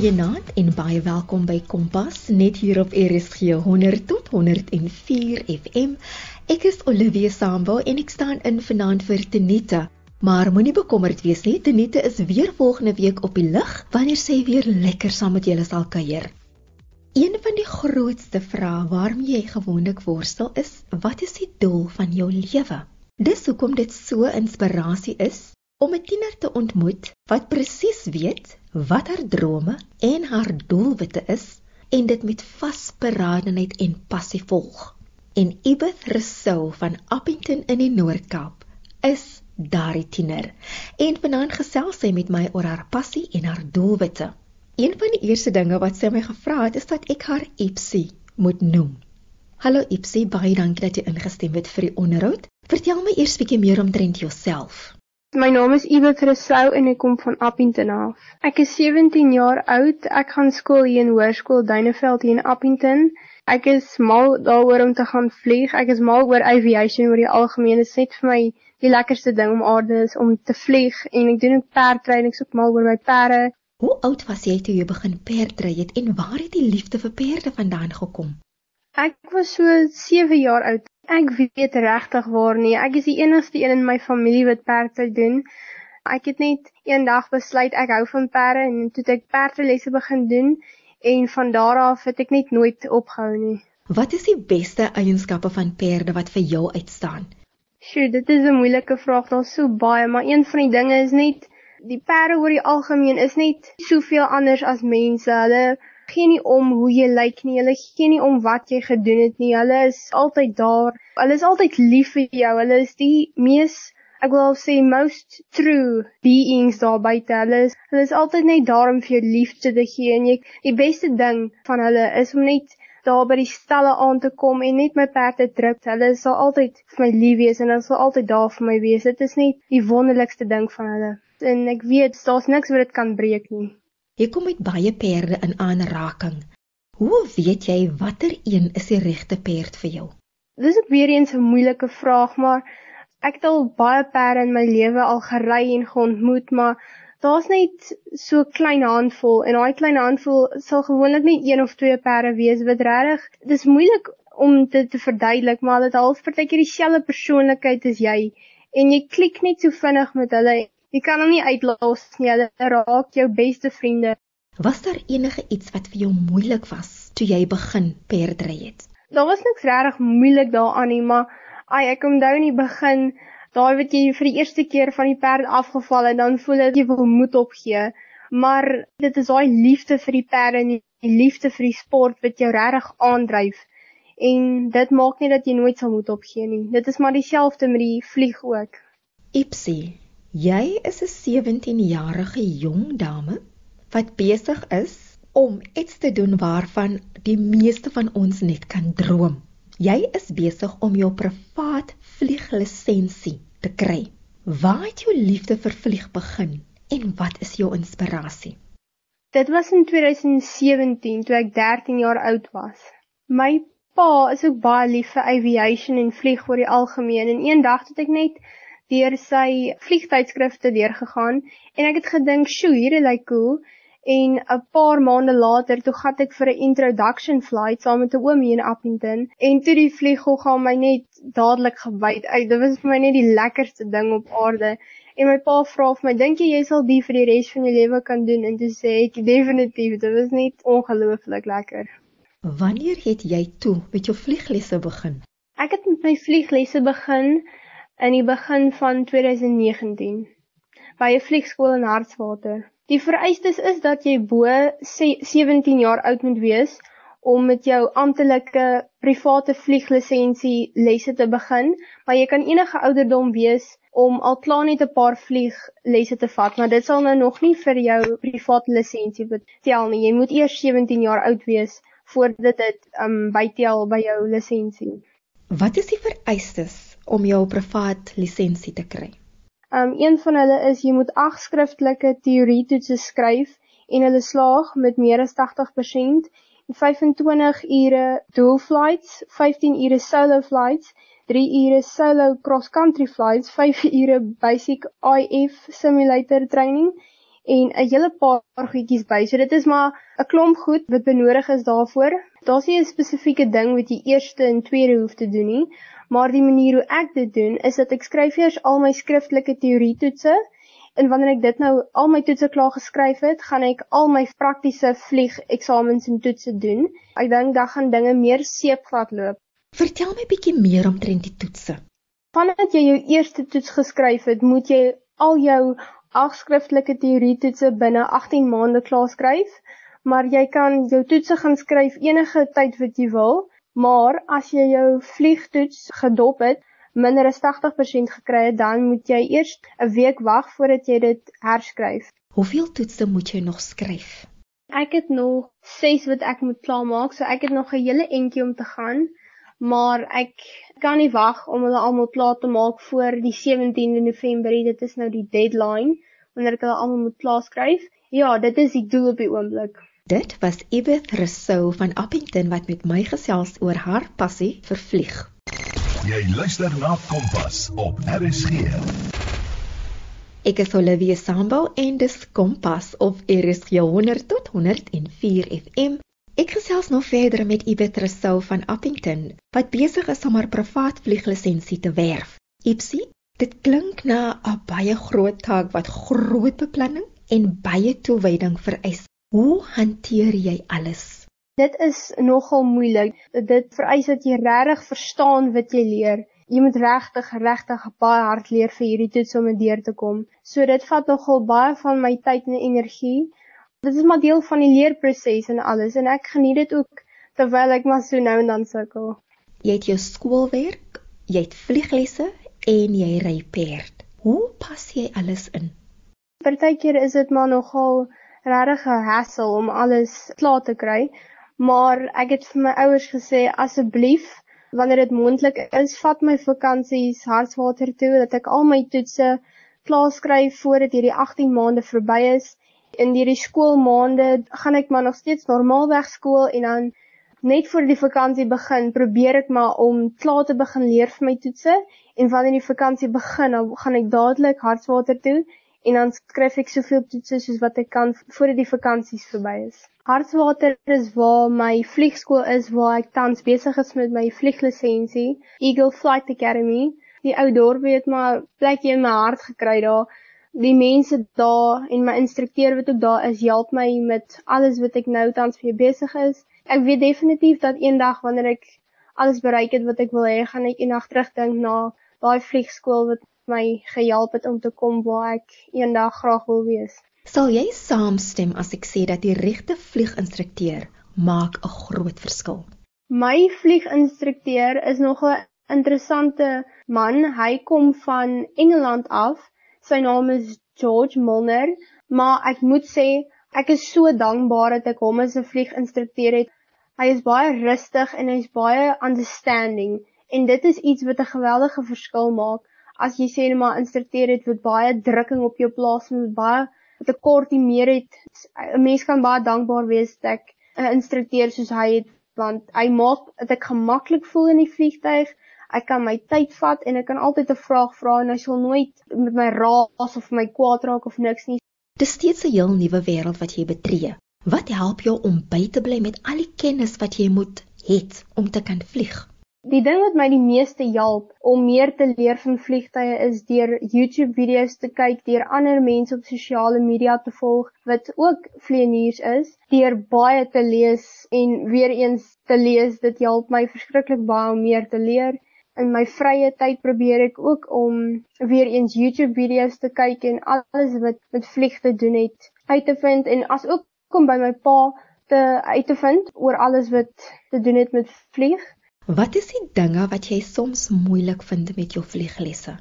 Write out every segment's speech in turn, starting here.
Goeienaand en baie welkom by Kompas net hier op RSG 100 tot 104 FM. Ek is Olivia Sambo en ek staan in vanaand vir Tenita. Maar moenie bekommerd wees nie, Tenita is weer volgende week op die lug wanneer sy weer lekker saam met julle sal kuier. Een van die grootste vrae waarmee jy gewoonlik worstel is: wat is die doel van jou lewe? Dis hoekom dit so inspirasie is om 'n tiener te ontmoet wat presies weet wat haar drome en haar doelwitte is en dit met vasberadenheid en passie volg. En Ibeth Rousseau van Appington in die Noord-Kaap is daardie tiener. En vanaand gesels sy met my oor haar passie en haar doelwitte. Een van die eerste dinge wat sy my gevra het is dat ek haar Ipsie moet noem. Hallo Ipsie, baie dankie dat jy ingestem het vir die onderhoud. Vertel my eers bietjie meer omtrent jouself. My naam is Iwe Krusou en ek kom van Appington af. Ek is 17 jaar oud. Ek gaan skool hier in Hoërskool Duineveld hier in Appington. Ek is mal daaroor om te gaan vlieg. Ek is mal oor aviation oor die algemeen. Dit is net vir my die lekkerste ding om aarde is om te vlieg en ek doen ook perdry en ek soek mal oor my perde. Hoe oud was jy toe jy begin perdry het en waar het die liefde vir perde vandaan gekom? Ek was so 7 jaar oud. Ek weet regtig waar nie. Ek is die enigste een in my familie wat perde doen. Ek het net eendag besluit ek hou van perde en toe ek perdelesse begin doen en van daar af het ek net nooit opgehou nie. Wat is die beste eienskappe van perde wat vir jou uitstaan? Sjoe, dit is 'n moeilike vraag. Daar's so baie, maar een van die dinge is net die perde oor die algemeen is net soveel anders as mense. Hulle gee nie om hoe jy lyk nie. Hulle gee nie om wat jy gedoen het nie. Hulle is altyd daar. Hulle is altyd lief vir jou. Hulle is die mees ek wil sê most true beings daar buite. Hulle is hulle is altyd net daar om vir jou liefde te gee en jy die beste ding van hulle is om net daar by die stalle aan te kom en net my perd te druk. Hulle sal altyd vir my lief wees en hulle sal altyd daar vir my wees. Dit is net die wonderlikste ding van hulle. En ek weet daar's niks wat dit kan breek nie. Jy kom met baie perde in aanraking. Hoe weet jy watter een is die regte perd vir jou? Dis ook weer eens 'n moeilike vraag, maar ek het al baie perde in my lewe al gery en geontmoet, maar daar's net so klein handvol en daai klein handvol sal gewoonlik net een of twee perde wees wat regtig dis moeilik om dit te verduidelik, maar dit half partykeer dieselfde persoonlikheid as jy en jy klik net so vinnig met hulle Jy kan hom nie uitlos nie. Hulle raak jou beste vriende. Was daar enige iets wat vir jou moeilik was toe jy begin perdry het? Daar was niks regtig moeilik daaraan nie, maar ai, ek onthou in die begin, daai wat jy vir die eerste keer van die perd afgeval en dan voel jy wil moed opgee. Maar dit is daai liefde vir die perde en die liefde vir die sport wat jou regtig aandryf. En dit maak nie dat jy nooit sal moed opgee nie. Dit is maar dieselfde met die vlieg ook. Ipsie, Jy is 'n 17-jarige jong dame wat besig is om iets te doen waarvan die meeste van ons net kan droom. Jy is besig om jou privaat vlieglisensie te kry. Waar het jou liefde vir vlieg begin en wat is jou inspirasie? Dit was in 2017 toe ek 13 jaar oud was. My pa is ook baie lief vir aviation en vlieg oor die algemeen en eendag het ek net deur sy vliegtydskrifte deurgegaan en ek het gedink, "Sjoe, hierdie lyk cool." En 'n paar maande later toe gat ek vir 'n introduction flight saam met 'n oom hier in Appington en toe die vlieggogga my net dadelik gebyt. Uit, dit was vir my net die lekkerste ding op aarde. En my pa vra vir my, "Dink jy jy sal dit vir die res van jou lewe kan doen?" En toe sê ek, "Definitief, dit was net ongelooflik lekker." Wanneer het jy toe met jou vlieglesse begin? Ek het met my vlieglesse begin in die begin van 2019 by 'n vliegskool in Hartswater. Die vereistes is dat jy bo 17 jaar oud moet wees om met jou amptelike private vlieglisensie lesse te begin, maar jy kan enige ouderdom wees om al klaar net 'n paar vlieglesse te vat, maar dit sal nou nog nie vir jou private lisensie betel nie. Jy moet eers 17 jaar oud wees voordat dit um bytel by jou lisensie. Wat is die vereistes om jou privaat lisensie te kry? Um een van hulle is jy moet 8 skriftelike teorietoetse skryf en hulle slaag met meer as 80% en 25 ure dual flights, 15 ure solo flights, 3 ure solo cross country flights, 5 ure basic IF simulator training en 'n hele paar goedjies by. So dit is maar 'n klomp goed wat benodig is daarvoor. Daar's nie 'n spesifieke ding wat jy eerste en tweede hoef te doen nie, maar die manier hoe ek dit doen is dat ek skryf eers al my skriftelike teorietoetse en wanneer ek dit nou al my toetse klaar geskryf het, gaan ek al my praktiese vlieg eksamens en toetse doen. Ek dink dan gaan dinge meer seepglad loop. Vertel my bietjie meer omtrent die toetse. Vandat jy jou eerste toets geskryf het, moet jy al jou ag skriftelike teorietoetse binne 18 maande klaar skryf, maar jy kan jou toetse gaan skryf enige tyd wat jy wil, maar as jy jou vliegtoets gedop het, minder as 80% gekry het, dan moet jy eers 'n week wag voordat jy dit herskryf. Hoeveel toetse moet jy nog skryf? Ek het nog 6 wat ek moet klaarmaak, so ek het nog 'n hele entjie om te gaan, maar ek kan nie wag om hulle almal klaar te maak voor die 17de November. Dit is nou die deadline wanneer ek hulle almal moet klaarskryf. Ja, dit is die doel op die oomblik. Dit was Ibeth Rousseau van Appington wat met my gesels oor haar passie vir vlieg. Jy luister na Kompas op RSG. Ek is Olivia Sambo en dis Kompas op RSG 100 tot 104 FM. Ek gesels nou verder met Ibet Rousseau van Appington wat besig is om haar privaat vlieglisensie te werf. Ipsie, dit klink na 'n baie groot taak wat groot beplanning en baie toewyding vereis. Hoe hanteer jy alles? Dit is nogal moeilik. Dit vereis dat jy regtig verstaan wat jy leer. Jy moet regtig regtig baie hard leer vir hierdie toets om deur te kom. So dit vat nogal baie van my tyd en energie. Dit is maar deel van die leerproses en alles en ek geniet dit ook terwyl ek maar so nou en dan sukkel. Jy het jou skoolwerk, jy het vlieglesse en jy ry perd. Hoe pas jy alles in? Partykeer is dit maar nogal regtig 'n hassle om alles klaar te kry, maar ek het vir my ouers gesê asseblief wanneer dit moontlik is, vat my vakansies Hartswater toe dat ek al my toetse klaar skryf voordat hierdie 18 maande verby is. In hierdie skoolmaande gaan ek maar nog steeds normaalweg skool en dan net voor die vakansie begin, probeer ek maar om klaar te begin leer vir my toetse. En wanneer die vakansie begin, dan gaan ek dadelik Hartswater toe en dan skryf ek soveel toetse soos wat ek kan voordat die vakansies verby is. Hartswater is waar my vliegskool is waar ek tans besig is met my vlieglisensie, Eagle Flight Academy. Die ou dorpie het maar plekjie in my hart gekry daar. Die mense daar en my instrukteur wat ook daar is, help my met alles wat ek nou tans mee besig is. Ek weet definitief dat eendag wanneer ek alles bereik het wat ek wil hê, gaan ek eendag terugdink na daai vliegskool wat my gehelp het om te kom waar ek eendag graag wil wees. Sal jy saamstem as ek sê dat die regte vlieginstrukteur maak 'n groot verskil? My vlieginstrukteur is nog 'n interessante man. Hy kom van Engeland af. Sy naam is George Milner, maar ek moet sê ek is so dankbaar dat ek hom as 'n vlieginstrukteur het. Hy is baie rustig en hy's baie understanding en dit is iets wat 'n geweldige verskil maak. As jy sê net maar instrukteur het wat baie drukking op jou plaas en baie tekort nie meer het. 'n Mens kan baie dankbaar wees dat ek 'n instrukteur soos hy het want hy maak dat ek gemaklik voel in die vliegtyg. Ek kan my tyd vat en ek kan altyd 'n vraag vra en hy sal nooit met my raas of my kwaad raak of niks nie. Dis steeds 'n heel nuwe wêreld wat jy betree. Wat help jou om by te bly met al die kennis wat jy moet het om te kan vlieg? Die ding wat my die meeste help om meer te leer van vliegtye is deur YouTube video's te kyk, deur ander mense op sosiale media te volg wat ook vlieëniers is, deur baie te lees en weer eens te lees. Dit help my verskriklik baie om meer te leer. In my vrye tyd probeer ek ook om weer eens YouTube video's te kyk en alles wat met vlieg te doen het uit te vind en as ook kom by my pa te uit te vind oor alles wat te doen het met vlieg. Wat is die dinge wat jy soms moeilik vind met jou vlieglesse?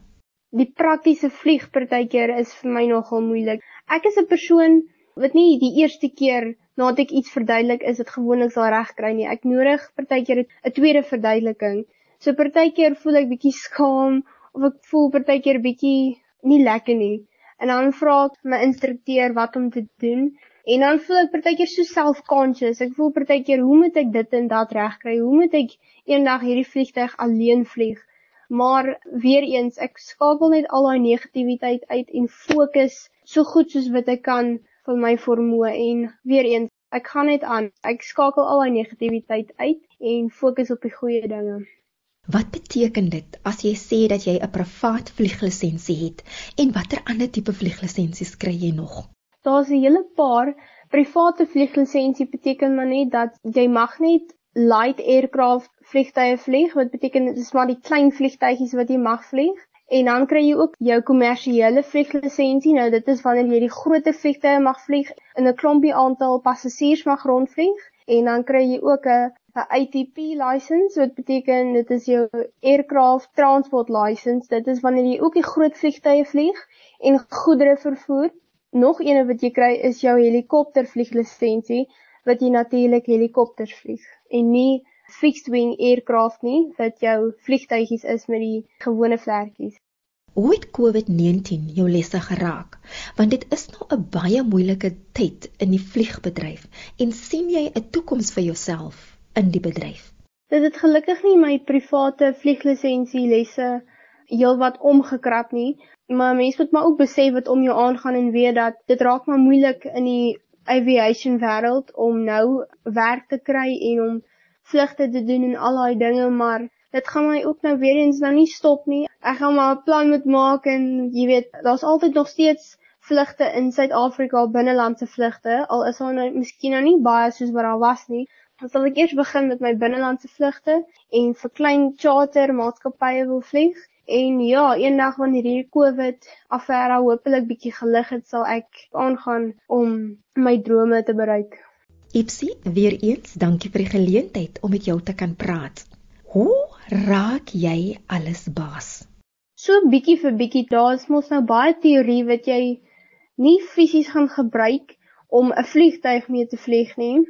Die praktiese vlieg partykeer is vir my nogal moeilik. Ek is 'n persoon wat nie die eerste keer nadat ek iets verduidelik is dit gewoonlik sal regkry nie. Ek nodig partykeer 'n tweede verduideliking. So partykeer voel ek bietjie skaam of ek voel partykeer bietjie nie lekker nie. En dan vra ek my instrukteur wat om te doen En dan voel ek partykeer so self-conscious. Ek voel partykeer hoe moet ek dit en dat regkry? Hoe moet ek eendag hierdie vliegtyg alleen vlieg? Maar weer eens, ek skakel net al daai negativiteit uit en fokus so goed soos wat ek kan van my vermoë en weer eens ek gaan net aan. Ek skakel al daai negativiteit uit en fokus op die goeie dinge. Wat beteken dit as jy sê dat jy 'n privaat vlieglisensie het en watter ander tipe vlieglisensies kry jy nog? Daar's 'n hele paar private vlieglisensie beteken maar net dat jy mag net light aircraft vliegtye vlieg wat beteken dit is maar die klein vliegtygies wat jy mag vlieg. En dan kry jy ook jou kommersiële vlieglisensie. Nou dit is wanneer jy die groter vliegtye mag vlieg in 'n klompie aantal passasiers mag rondvlieg. En dan kry jy ook 'n 'n ATP lisensie wat beteken dit is jou aircraft transport license. Dit is wanneer jy ook die groot vliegtye vlieg en goedere vervoer nog een wat jy kry is jou helikopter vlieglisensie wat jy natuurlik helikopters vlieg en nie fixed wing aircraft nie wat jou vliegtuigies is met die gewone vlekkies. Hoe het COVID-19 jou lesse geraak? Want dit is nou 'n baie moeilike tyd in die vliegbedryf en sien jy 'n toekoms vir jouself in die bedryf? Dit het gelukkig nie my private vlieglisensie lesse heelwat omgekrap nie, maar mense moet maar ook besef wat om jou aangaan en weet dat dit raak maar moeilik in die aviation wêreld om nou werk te kry en om vlugte te doen en al daai dinge, maar dit gaan my ook nou weer eens nou nie stop nie. Ek gaan maar 'n plan moet maak en jy weet, daar's altyd nog steeds vlugte in Suid-Afrika, binnelandse vlugte, al is daar nou miskien nou nie baie soos wat daar was nie. Dan sal ek eers begin met my binnelandse vlugte en vir klein charter maatskappye wil vlieg. En ja, eendag wanneer hierdie COVID affære hopelik bietjie gelig het, sal ek aangaan om my drome te bereik. Ipsie, weer eens dankie vir die geleentheid om met jou te kan praat. Hoe raak jy alles baas? So bietjie vir bietjie, daar's mos nou baie teorie wat jy nie fisies gaan gebruik om 'n vliegtyg mee te vlieg nie,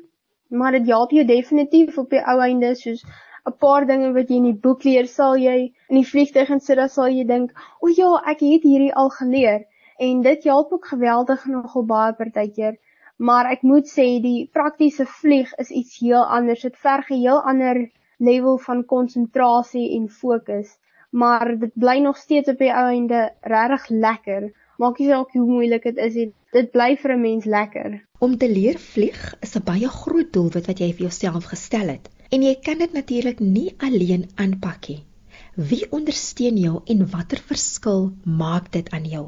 maar dit help jou definitief op die ou einde soos 'n paar dinge wat jy in die boek leer, sal jy in die vliegtyg en sit dan sal jy dink, "O ja, ek het hierdie al geleer." En dit help ook geweldig nogal baie partykeer maar ek moet sê die praktiese vlieg is iets heel anders. Dit verg 'n heel ander level van konsentrasie en fokus, maar dit bly nog steeds op die ou einde regtig lekker. Maak nie saak hoe moeilik dit is, dit bly vir 'n mens lekker. Om te leer vlieg is 'n baie groot doelwit wat jy vir jouself gestel het. En jy kan dit natuurlik nie alleen aanpak nie. Wie ondersteun jou en watter verskil maak dit aan jou?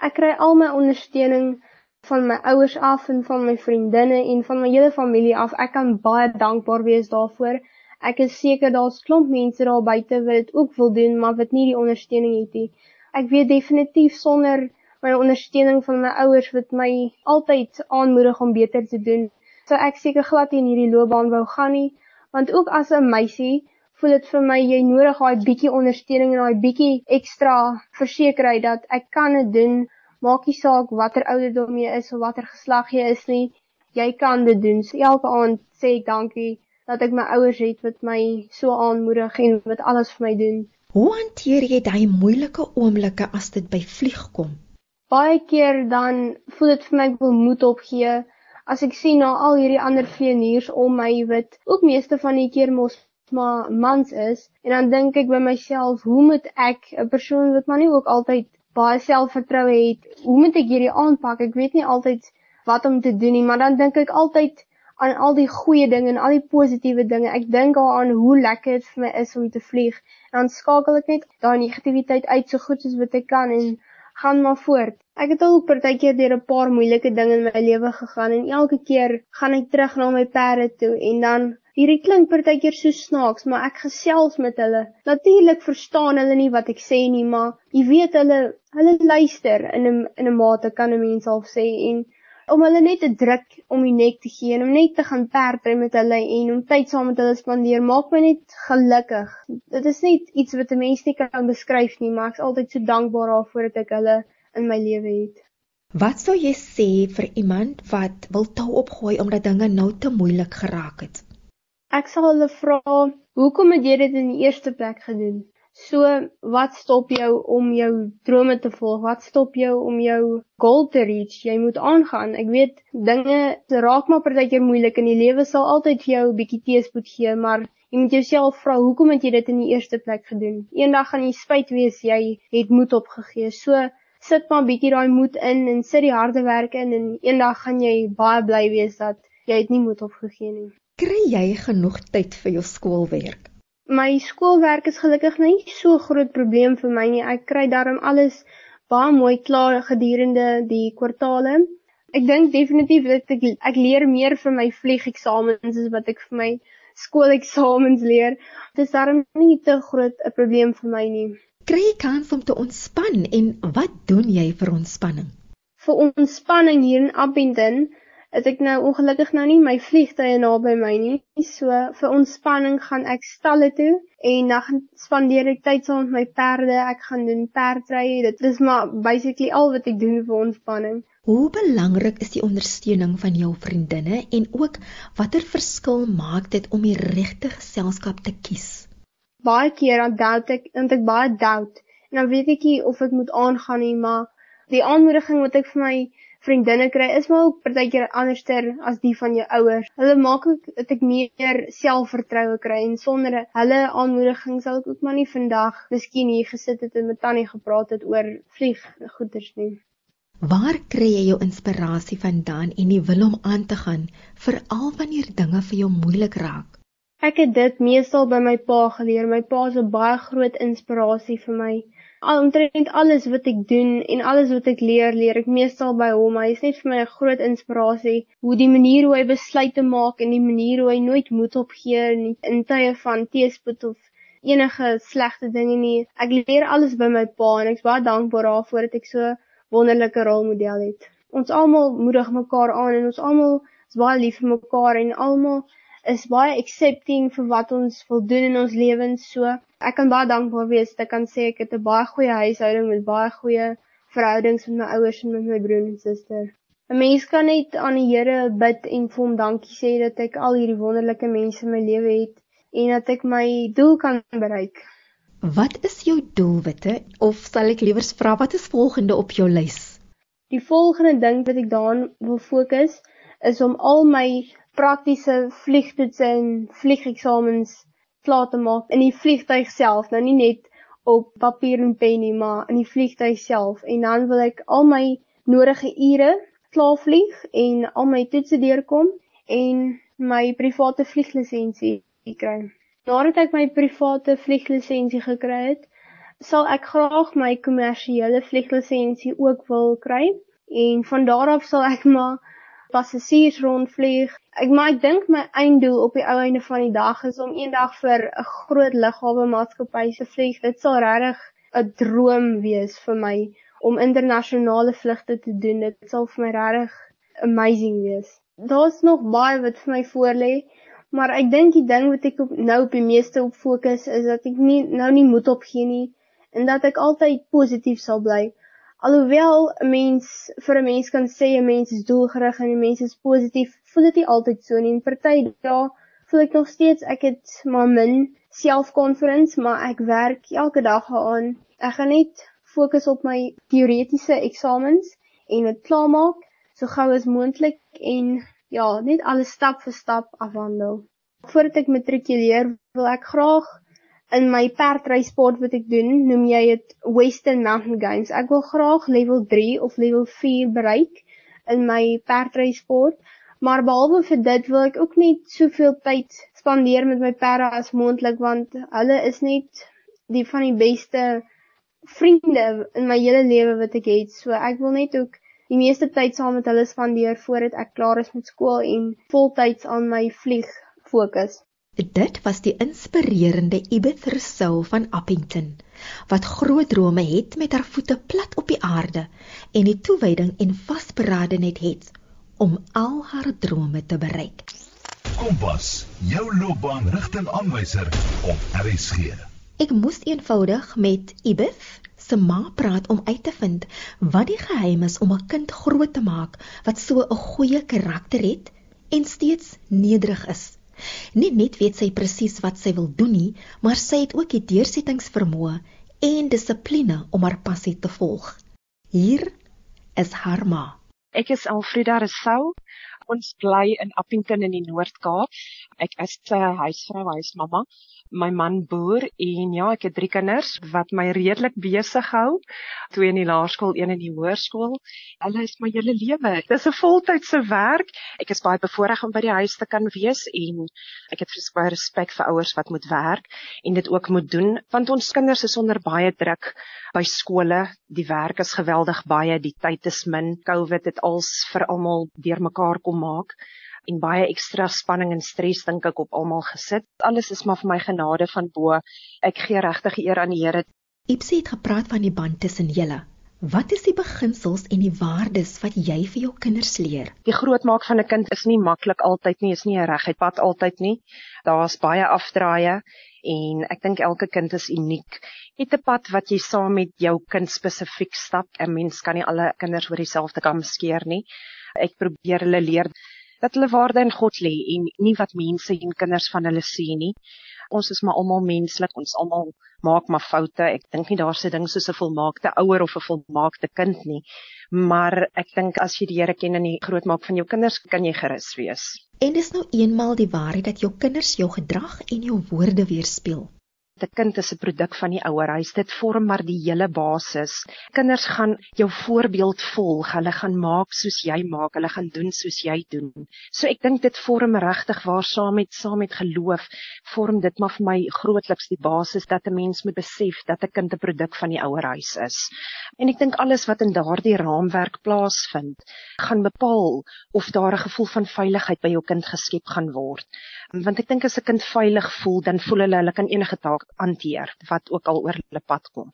Ek kry al my ondersteuning van my ouers af en van my vriendinne en van my hele familie af. Ek kan baie dankbaar wees daarvoor. Ek is seker daar's klomp mense daar buite wat dit ook wil doen, maar wat nie die ondersteuning het nie. Ek weet definitief sonder my ondersteuning van my ouers wat my altyd aanmoedig om beter te doen, sou ek seker glad nie in hierdie loopbaan wou gaan nie, want ook as 'n meisie voel dit vir my jy nodig daai bietjie ondersteuning en daai bietjie ekstra versekerheid dat ek kan dit doen maak nie saak watter ouderdom jy is of watter geslag jy is nie, jy kan dit doen. So elke aand sê ek dankie dat ek my ouers het wat my so aanmoedig en wat alles vir my doen. Hoe hanteer jy daai moeilike oomblikke as dit by vlieg kom? Baie keer dan voel dit vir my ek wil moed opgee as ek sien na al hierdie ander vlieëniers om my wat ook meeste van die keer mos maar mans is en dan dink ek by myself hoe moet ek 'n persoon wat maar nie ook altyd baie selfvertroue het. Hoe moet ek hierdie aanpak? Ek weet nie altyd wat om te doen nie, maar dan dink ek altyd aan al die goeie dinge en al die positiewe dinge. Ek dink daaraan hoe lekker dit vir my is om te vlieg. En dan skakel ek net daai negativiteit uit so goed soos wat ek kan en gaan maar voort. Ek het al partykeer deur 'n paar moeilike dinge in my lewe gegaan en elke keer gaan ek terug na my perde toe en dan Hierdie klink partykeer so snaaks, maar ek gesels met hulle. Natuurlik verstaan hulle nie wat ek sê nie, maar jy weet hulle hulle luister in 'n in 'n mate kan 'n mens al sê en om hulle net te druk om die nek te gee en om net te gaan perdry met hulle en om tyd saam met hulle spandeer maak my net gelukkig. Dit is net iets wat 'n mens nie kan beskryf nie, maar ek's altyd so dankbaar daarvoor dat ek hulle in my lewe het. Wat sou jy sê vir iemand wat wil tou opgooi omdat dinge nou te moeilik geraak het? Ek sal hulle vra, "Hoekom het jy dit in die eerste plek gedoen?" So, wat stop jou om jou drome te volg? Wat stop jou om jou goal te reach? Jy moet aangaan. Ek weet dinge raak maar partykeer moeilik en die lewe sal altyd vir jou 'n bietjie teëspoed gee, maar jy moet jouself vra, "Hoekom het jy dit in die eerste plek gedoen?" Eendag gaan jy spyt wees jy het moed opgegee. So, sit maar bietjie daai moed in en sit die harde werk in en eendag gaan jy baie bly wees dat jy het nie moed opgegee nie. Kry jy genoeg tyd vir jou skoolwerk? My skoolwerk is gelukkig nie so groot probleem vir my nie. Ek kry daarom alles baie mooi klaar gedurende die kwartaale. Ek dink definitief dat ek ek leer meer vir my vliegeksamens as wat ek vir my skooleksamens leer. Dit is daarom nie te groot 'n probleem vir my nie. Kry jy kans om te ontspan en wat doen jy vir ontspanning? Vir ontspanning hier in Appington is ek nou ongelukkig nou nie my vliegtye naby my nie. So vir ontspanning gaan ek stalle toe en dan spandeer ek tyd saam met my perde. Ek gaan doen perdry. Dit is maar basically al wat ek doen vir ontspanning. Hoe belangrik is die ondersteuning van jou vriendinne en ook watter verskil maak dit om die regte geselskap te kies? Baie keer dan doubt ek, want ek baie doubt. En dan weet ek nie of ek moet aangaan nie, maar die aanmoediging wat ek vir my vriendinne kry is maar ook partykeer anderster as die van jou ouers. Hulle maak ook dat ek meer selfvertroue kry en sonder hulle aanmoediging sal ek ook maar nie vandag miskien hier gesit het en met Tannie gepraat het oor vlieggoeders nie. Waar kry jy jou inspirasie vandaan en die wil om aan te gaan, veral wanneer dinge vir jou moeilik raak? Ek het dit meestal by my pa geleer. My pa is 'n baie groot inspirasie vir my omtrent alles wat ek doen en alles wat ek leer, leer ek meestal by hom. Hy is net vir my 'n groot inspirasie. Hoe die manier hoe hy besluite maak en die manier hoe hy nooit moed opgee in in tye van teëspoed of enige slegte dinge nie. Ek leer alles by my pa en ek's baie dankbaar daarvoor dat ek so wonderlike rolmodel het. Ons almal moedig mekaar aan en ons almal is baie lief vir mekaar en almal is baie accepting vir wat ons wil doen in ons lewens. So ek kan baie dankbaar wees dat ek kan sê ek het 'n baie goeie huishouding met baie goeie verhoudings met my ouers en met my broer en suster. 'n Mens kan net aan die Here bid en vir hom dankie sê dat ek al hierdie wonderlike mense in my lewe het en dat ek my doel kan bereik. Wat is jou doelwitte of sal ek liewer vra wat is volgende op jou lys? Die volgende ding wat ek daaraan wil fokus is om al my praktiese vliegtoetse en vliegeksamens klaar te maak in die vliegtyg self, nou nie net op papier en pen nie, maar in die vliegtyg self. En dan wil ek al my nodige ure klaar vlieg en al my toetse deurkom en my private vlieglisensie kry. Nadat ek my private vlieglisensie gekry het, sal ek graag my kommersiële vlieglisensie ook wil kry. En van daar af sal ek maar passasiers rondvlieg. Ek maar ek dink my einddoel op die ou einde van die dag is om eendag vir 'n groot lughawe maatskappy se vlieg. Dit sal regtig 'n droom wees vir my om internasionale vlugte te doen. Dit sal vir my regtig amazing wees. Daar's nog baie wat vir my voorlê, maar ek dink die ding wat ek op, nou op die meeste op fokus is dat ek nie nou nie moed opgee nie en dat ek altyd positief sal bly. Alhoewel 'n mens vir 'n mens kan sê 'n mens is doelgerig en 'n mens is positief, voel dit nie altyd so nie. In party dae voel ek nog steeds ek het maar min selfkonfidensie, maar ek werk elke dag daaraan. Ek gaan net fokus op my teoretiese eksamens en dit klaarmaak so gou as moontlik en ja, net alles stap vir stap afhandel. Voordat ek matrikuleer, wil ek graag in my perdrysport wat ek doen, noem jy dit Western Mountain Games. Ek wil graag level 3 of level 4 bereik in my perdrysport, maar behalwe vir dit wil ek ook net soveel tyd spandeer met my perde as moontlik want hulle is net die van die beste vriende in my hele lewe wat ek het. So ek wil net ook die meeste tyd saam met hulle spandeer voordat ek klaar is met skool en voltyds aan my vlieg fokus. Dit was die inspirerende Ibeth Rousseau van Appington wat groot drome het met haar voete plat op die aarde en die toewyding en vasberadenheid het om al haar drome te bereik. Kompas, jou loopbaanrigtingaanwyser op RSG. Ek moes eenvoudig met Ibeth se ma praat om uit te vind wat die geheim is om 'n kind groot te maak wat so 'n goeie karakter het en steeds nederig is. Nie net weet sy presies wat sy wil doen nie, maar sy het ook die deursettingsvermoë en dissipline om haar passie te volg. Hier is haar ma. Ek is Alfreda Rousseau. Ons bly in Appington in die Noord-Kaap. Ek is 'n uh, huisvrou, huismamma. My man boer en ja, ek het drie kinders wat my redelik besig hou. Twee in die laerskool, een in die hoërskool. Hulle is my hele lewe. Dis 'n voltydse werk. Ek is baie bevoorreg om by die huis te kan wees en ek het verskeie respek vir ouers wat moet werk en dit ook moet doen want ons kinders is onder baie druk by skole. Die werk is geweldig baie, die tyd is min. COVID het als vir almal deurmekaar kom maak en baie ekstra spanning en stres dink ek op almal gesit. Alles is maar vir my genade van bo. Ek gee regtig eer aan die Here. Ipsie het gepraat van die band tussen julle. Wat is die beginsels en die waardes wat jy vir jou kinders leer? Die grootmaak van 'n kind is nie maklik altyd nie, is nie 'n reguit pad altyd nie. Daar's baie afdraaie en ek dink elke kind is uniek. Het 'n pad wat jy saam met jou kind spesifiek stap. 'n Mens kan nie alle kinders oor dieselfde kam skeer nie. Ek probeer hulle leer dat hulle waarde in God lê en nie wat mense en kinders van hulle sê nie. Ons is maar almal menslik, ons almal maak maar foute. Ek dink nie daar's 'n ding soos 'n volmaakte ouer of 'n volmaakte kind nie. Maar ek dink as jy die Here ken en die grootmaak van jou kinders, kan jy gerus wees. En dis nou eenmal die waarheid dat jou kinders jou gedrag en jou woorde weerspieël. 'n kind is 'n produk van die ouerhuis. Dit vorm maar die hele basis. Kinders gaan jou voorbeeld volg. Hulle gaan maak soos jy maak. Hulle gaan doen soos jy doen. So ek dink dit vorm regtig waar saam met saam met geloof vorm dit maar vir my grootliks die basis dat 'n mens moet besef dat 'n kind 'n produk van die ouerhuis is. En ek dink alles wat in daardie raamwerk plaasvind, gaan bepaal of daar 'n gevoel van veiligheid by jou kind geskep gaan word. Want ek dink as 'n kind veilig voel, dan voel hulle hulle kan enige taak hanteer wat ook al oor hulle pad kom.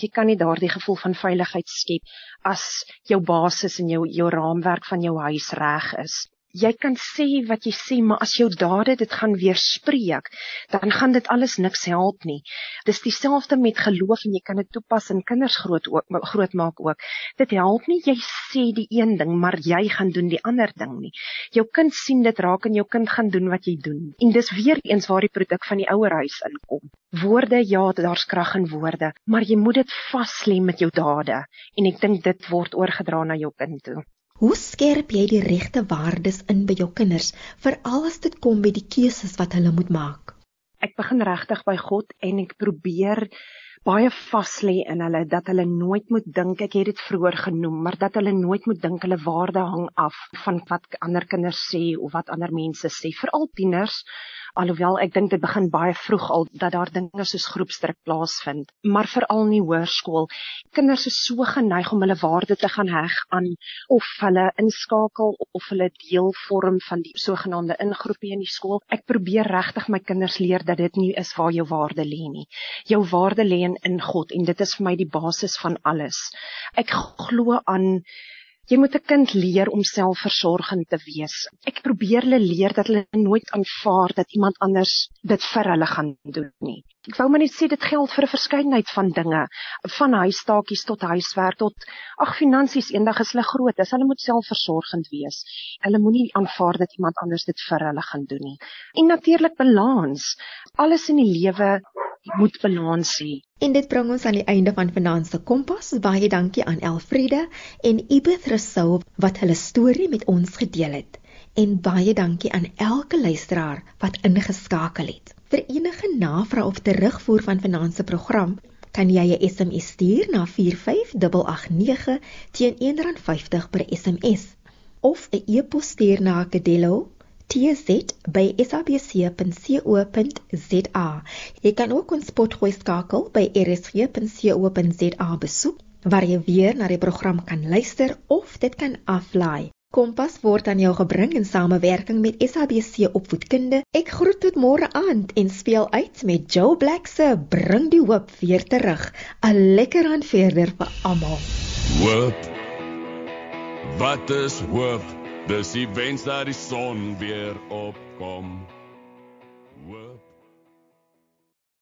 Jy kan nie daardie gevoel van veiligheid skep as jou basis en jou jou raamwerk van jou huis reg is jy kan sê wat jy sê, maar as jou dade dit gaan weerspreek, dan gaan dit alles niks help nie. Dis dieselfde met geloof en jy kan dit toepas in kinders groot ook groot maak ook. Dit help nie jy sê die een ding, maar jy gaan doen die ander ding nie. Jou kind sien dit raak en jou kind gaan doen wat jy doen. En dis weer eens waar die produk van die ouerhuis inkom. Woorde, ja, daar's krag in woorde, maar jy moet dit vas lê met jou dade en ek dink dit word oorgedra na jou kind toe. Hoe skerp jy die regte waardes in by jou kinders, veral as dit kom by die keuses wat hulle moet maak? Ek begin regtig by God en ek probeer baie vas lê in hulle dat hulle nooit moet dink ek het dit vroeër genoem maar dat hulle nooit moet dink hulle waarde hang af van wat ander kinders sê of wat ander mense sê veral tieners alhoewel ek dink dit begin baie vroeg al dat daar dinge soos groepsdruk plaasvind, maar veral nie hoërskool. Kinders is so geneig om hulle waarde te gaan heg aan of hulle inskakel of hulle deel vorm van die sogenaamde ingroepie in die skool. Ek probeer regtig my kinders leer dat dit nie is waar jou waarde lê nie. Jou waarde lê in God en dit is vir my die basis van alles. Ek glo aan Jy moet 'n kind leer om selfversorgend te wees. Ek probeer hulle leer dat hulle nooit aanvaar dat iemand anders dit vir hulle gaan doen nie. Ek wou maar net sê dit geld vir 'n verskeidenheid van dinge, van huistaakies tot huiswerk tot ag finansies eendag is hulle groot, as hulle moet selfversorgend wees. Hulle moenie aanvaar dat iemand anders dit vir hulle gaan doen nie. En natuurlik balans. Alles in die lewe moet balans hê. En dit bring ons aan die einde van Finansie Kompas. Baie dankie aan Elfriede en Ibeth Rousseau wat hulle storie met ons gedeel het. En baie dankie aan elke luisteraar wat ingeskakel het. Vir enige navrae of terugvoer van Finansie program, kan jy 'n SMS stuur na 45889 teen R1.50 per SMS of 'n e-pos stuur na Kadello @tzby.sabc.co.za. Jy kan ook ons potgooi skakel by rsg.co.za besoek waar jy weer na die program kan luister of dit kan aflaai. Kompas word aan jou gebring in samewerking met SABC Opvoedkunde. Ek groet tot môre aand en speel uit met Joe Black se Bring die hoop weer terug. 'n Lekker aan verder vir almal. Hoop. Wat is hoop? Dis die wens dat die son weer opkom.